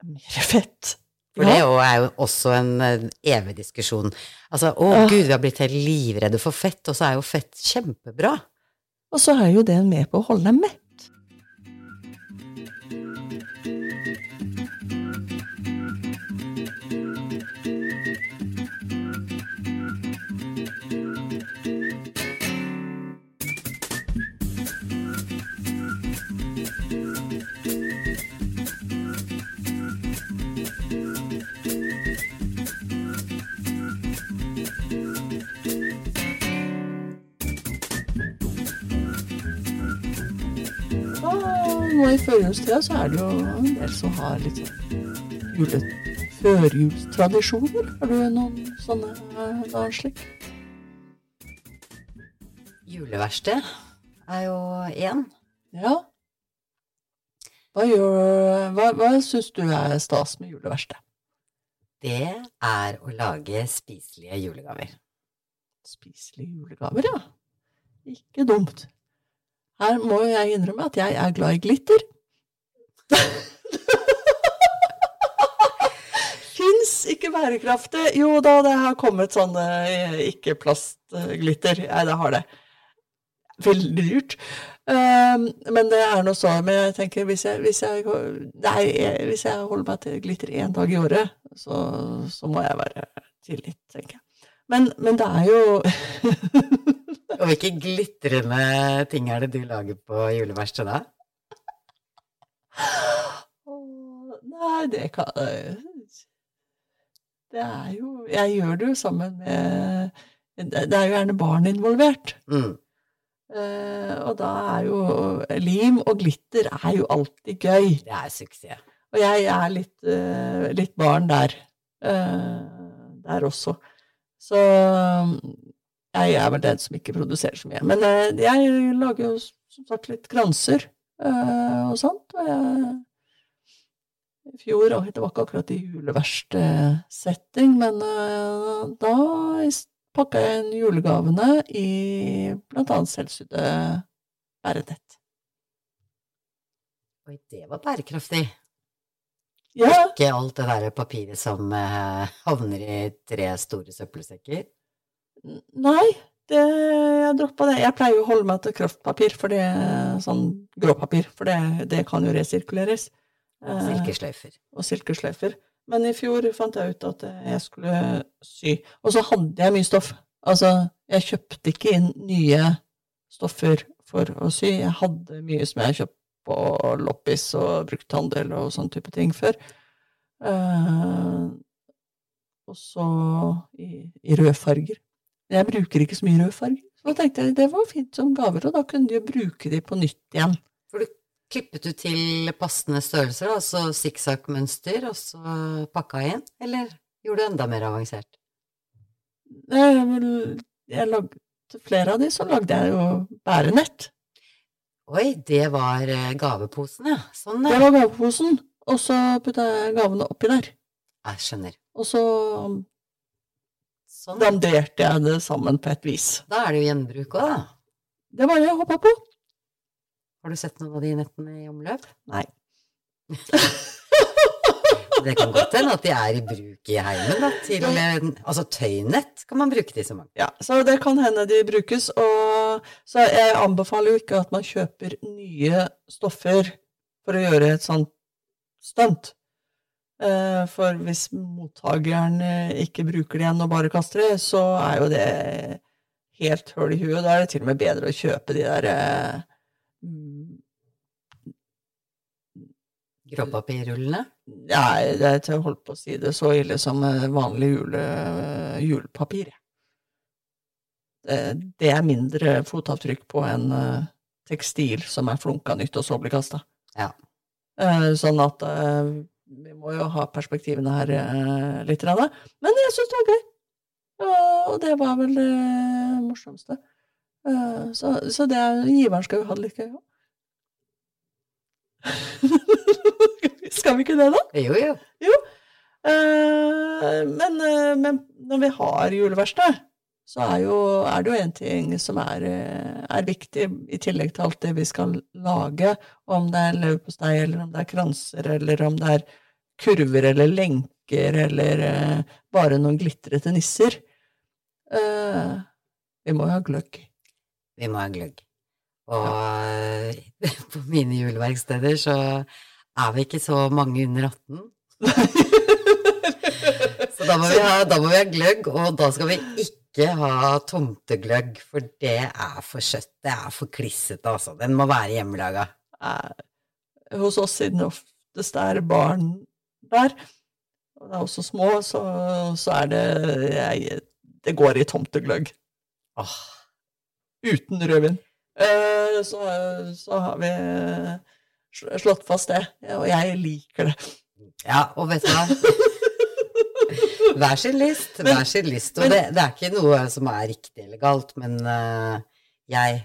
Mer fett. For det er jo også en eh, evig diskusjon. Altså, å gud, vi har blitt helt livredde for fett, og så er jo fett kjempebra. Og så er jo det med på å holde deg mett. Nå i førjulstida så er det jo en del som har litt sånn førjulstradisjoner. Har du noen sånne da, slik? Juleverksted er jo én. Ja. Hva, gjør, hva, hva syns du er stas med juleverksted? Det er å lage spiselige julegaver. Spiselige julegaver, ja. Ikke dumt. Her må jo jeg innrømme at jeg er glad i glitter. (laughs) Fins ikke bærekraftig. Jo da, det har kommet sånne eh, ikke-plastglitter. Nei, det har det. Veldig dyrt. Um, men det er noe så. Men jeg tenker, hvis jeg, hvis jeg, nei, hvis jeg holder meg til glitter én dag i året, så, så må jeg være tillit, tenker jeg. Men, men det er jo (laughs) Og hvilke glitrende ting er det du lager på juleverkstedet da? Nei, det kan det er jo Jeg gjør det jo sammen med Det det er jo gjerne barn involvert. Mm. Uh, og da er jo lim og glitter er jo alltid gøy. Det er suksess. Og jeg er litt, uh, litt barn der. Uh, der også. Så jeg er vel den som ikke produserer så mye. Men eh, jeg lager jo som sagt litt kranser eh, og sånt. Og jeg i fjor, og det var ikke akkurat i juleverste setting, men uh, da pakka jeg inn julegavene i blant annet selvsydde bærenett. Oi, det var bærekraftig. Ja, Ikke alt det der papiret som uh, havner i tre store søppelsekker. Nei, det, jeg droppa det. Jeg pleier jo å holde meg til kraftpapir, for det, sånn gråpapir, for det, det kan jo resirkuleres. Eh, Silkesløyfer. og silkesløyfer. Men i fjor fant jeg ut at jeg skulle sy. Og så hadde jeg mye stoff. Altså, jeg kjøpte ikke inn nye stoffer for å sy. Jeg hadde mye som jeg kjøpte på loppis og brukthandel og sånn type ting før. Uh, og så i, i røde farger. Jeg bruker ikke så mye rød farge. Så tenkte jeg det var fint som gaver, og da kunne de jo bruke de på nytt igjen. For du klippet du til passende størrelser, altså sikksakk-mønster, og så pakka inn? Eller gjorde du enda mer avansert? Jeg, vil- jeg lagde flere av de, så lagde jeg jo bærenett. Oi, det var eh, gaveposen, ja. Sånn, Det var gaveposen, og så putta jeg gavene oppi der. Jeg skjønner. Og så Sånn. danderte jeg det sammen på et vis. Da er det jo gjenbruk òg, da. Det var det jeg håpa på. Har du sett noen av de nettene i omløp? Nei. (laughs) Det kan godt hende at de er i bruk i heimen, da. Til eh, Altså tøynett kan man bruke de som mange. Ja, så det kan hende de brukes, og så jeg anbefaler jo ikke at man kjøper nye stoffer for å gjøre et sånt stunt. Eh, For hvis mottakeren eh, ikke bruker det igjen og bare kaster det, så er jo det helt høl i huet. Da er det til og med bedre å kjøpe de der eh, Gråpapirrullene. Nei, det er til å holde på å si det så ille som vanlig jule, julepapir. Det, er mindre fotavtrykk på eh, tekstil som er flunka nytt og så blir kasta. Ja. Sånn at vi må jo ha perspektivene her eh, litt. grann. Men jeg syns det var gøy. Og det var vel det morsomste. Eh, Så, så det er, giveren skal jo ha det litt gøy òg. (laughs) skal vi ikke det, da? Jo, jo. Eh, men, eh, men når vi har juleverksted, så er, jo, er det jo en ting som er, er viktig, i tillegg til alt det vi skal lage, om det er leverpostei, eller om det er kranser, eller om det er kurver eller lenker, eller uh, bare noen glitrete nisser. Uh, vi må jo ha gløgg. Vi må ha gløgg. Og ja. (laughs) på mine juleverksteder så er vi ikke så mange under 18. (laughs) Så da må vi ha, da må vi ha gløgg, og da skal vi ikke ha tomtegløgg, for det er for søtt. Det er for klissete, altså. Den må være hjemmelaga. Eh, hos oss, siden det oftest er barn der, og det er også små, så, så er det jeg, Det går i tomtegløgg. Ah. Uten rødvin. Eh, så, så har vi slått fast det, og jeg liker det. ja, og vet du hva? (laughs) Hver sin list, hver sin list. Og det, det er ikke noe som er riktig eller galt, men eh, jeg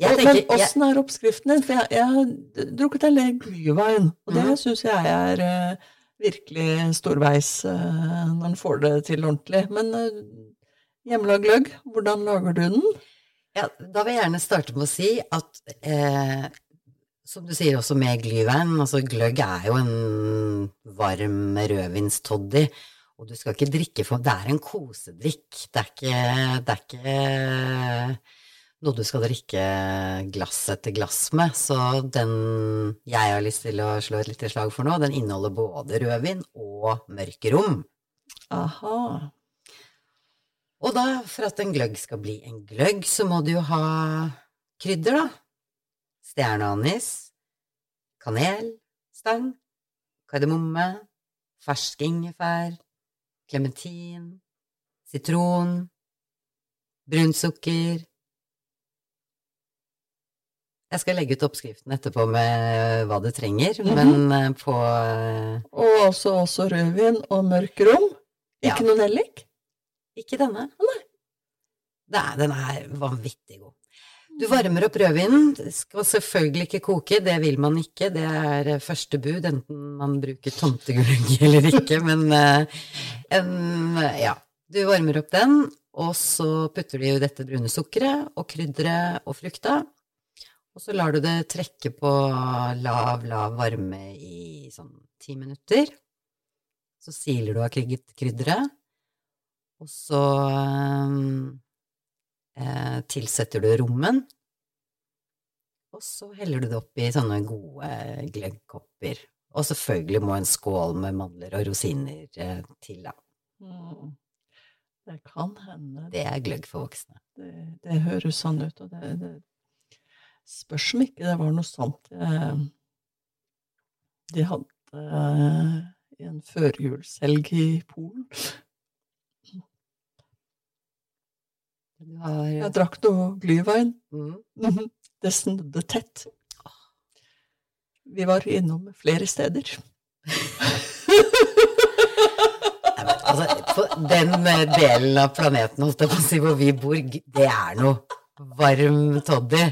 tenker Men åssen er oppskriften din? For jeg, jeg har drukket en del glyvein, og det Mhm. syns jeg er uh, virkelig storveis uh, når en får det til ordentlig. Men uh, hjemmelagd gløgg, hvordan lager du den? Ja, da vil jeg gjerne starte med å si at eh, som du sier også med glyvein, altså gløgg er jo en varm rødvinstoddy, og du skal ikke drikke for Det er en kosedrikk, det er ikke, det er ikke noe du skal drikke glass etter glass med, så den jeg har lyst til å slå et lite slag for nå, den inneholder både rødvin og mørk rom. Aha. Og da, for at en gløgg skal bli en gløgg, så må du jo ha krydder, da. Stjerneanis, kanel, stang, kardemomme, fersk ingefær, klementin, sitron, brunt sukker Jeg skal legge ut oppskriften etterpå med hva du trenger, Mhm. men eh, på eh, Og også, også rødvin og mørk rom. Ja. Ikke noe nellik? Ikke denne. Nei. er, den er vanvittig god. Du varmer opp rødvinen. Skal selvfølgelig ikke koke, det vil man ikke. Det er eh, første bud, enten man bruker tomtegulung (laughs) eller ikke, men en, ja. Du varmer opp den, og så putter du i dette brune sukkeret og krydderet og frukta. Og så lar du det trekke på lav, lav varme i sånn ti minutter. Så siler du av krydderet, og så eh, tilsetter du rommen. Og så heller du det oppi sånne gode gløggkopper. Og selvfølgelig må en skål med mandler og rosiner eh, til, da. Mm. Det kan hende. Det er gløgg for voksne. Det, det høres sånn ut, og det, det spørs om ikke det var noe sånt eh, de hadde eh, i en førjulshelg i Polen. Har Jeg drakk noe glyvein. mm. Mhm. Det snudde tett. Vi var innom flere steder. Altså, den eh, delen av planeten hos si, hvor vi bor, det er noe varm toddy.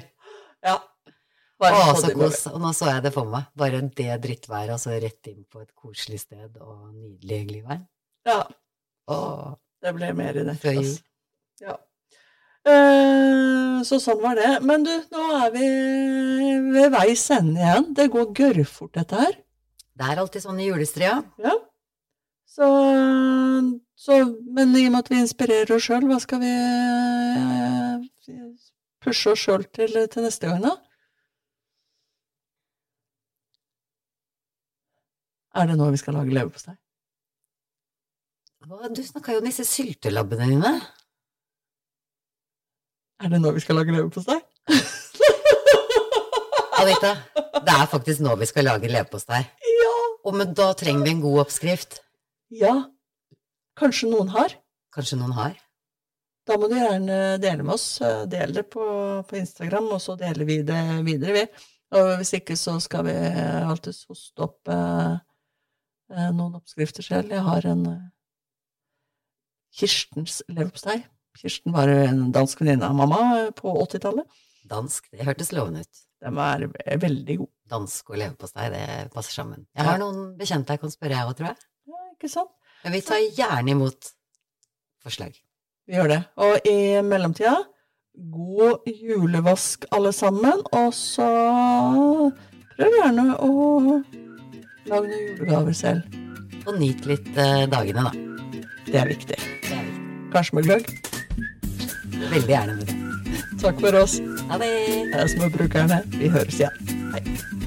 Å, så kos. Og nå så jeg det for meg. Bare det drittværet, og så rett inn på et koselig sted og nydelig glyvein. Ja, Åh. det ble mer i det. Altså. Ja. Eh, så sånn var det. Men du, nå er vi ved veis ende igjen. Det går gørrfort, dette her. det er alltid sånn i julestria. Ja. Så, så Men i og med at vi inspirerer oss sjøl, hva skal vi eh, pushe oss sjøl til, til neste gang, da? Er det nå vi skal lage leverpostei? Du snakka jo om disse syltelabbene dine. Er det nå vi skal lage leverpostei? (laughs) Anita, det er faktisk nå vi skal lage leverpostei. Ja. Og men da trenger vi en god oppskrift. Ja. Kanskje noen har? Kanskje noen har? Da må du gjerne dele med oss. Del det på, på Instagram, og så deler vi det videre, vi. Og hvis ikke, så skal vi alltids hoste opp eh, noen oppskrifter selv. Jeg har en eh, Kirstens leverpostei. Kirsten var en dansk venninne av mamma eh, på 80-tallet. Dansk, det hørtes lovende ut. Den var eh, veldig god. Dansk og leverpostei, det passer sammen. Jeg har noen bekjente jeg kan spørre, jeg òg, tror jeg. Ja, ikke sant? Men vi tar gjerne imot forslag. Vi gjør det. Og i mellomtida, god julevask alle sammen, og så prøv gjerne å lage noen julegaver selv. Og nyt litt eh, dagene, da. Det er viktig. Det er viktig. Kanskje med gløgg. Veldig gjerne med det. Takk for oss. Ha det! Jeg er småbrukerne. Vi høres igjen. Hei.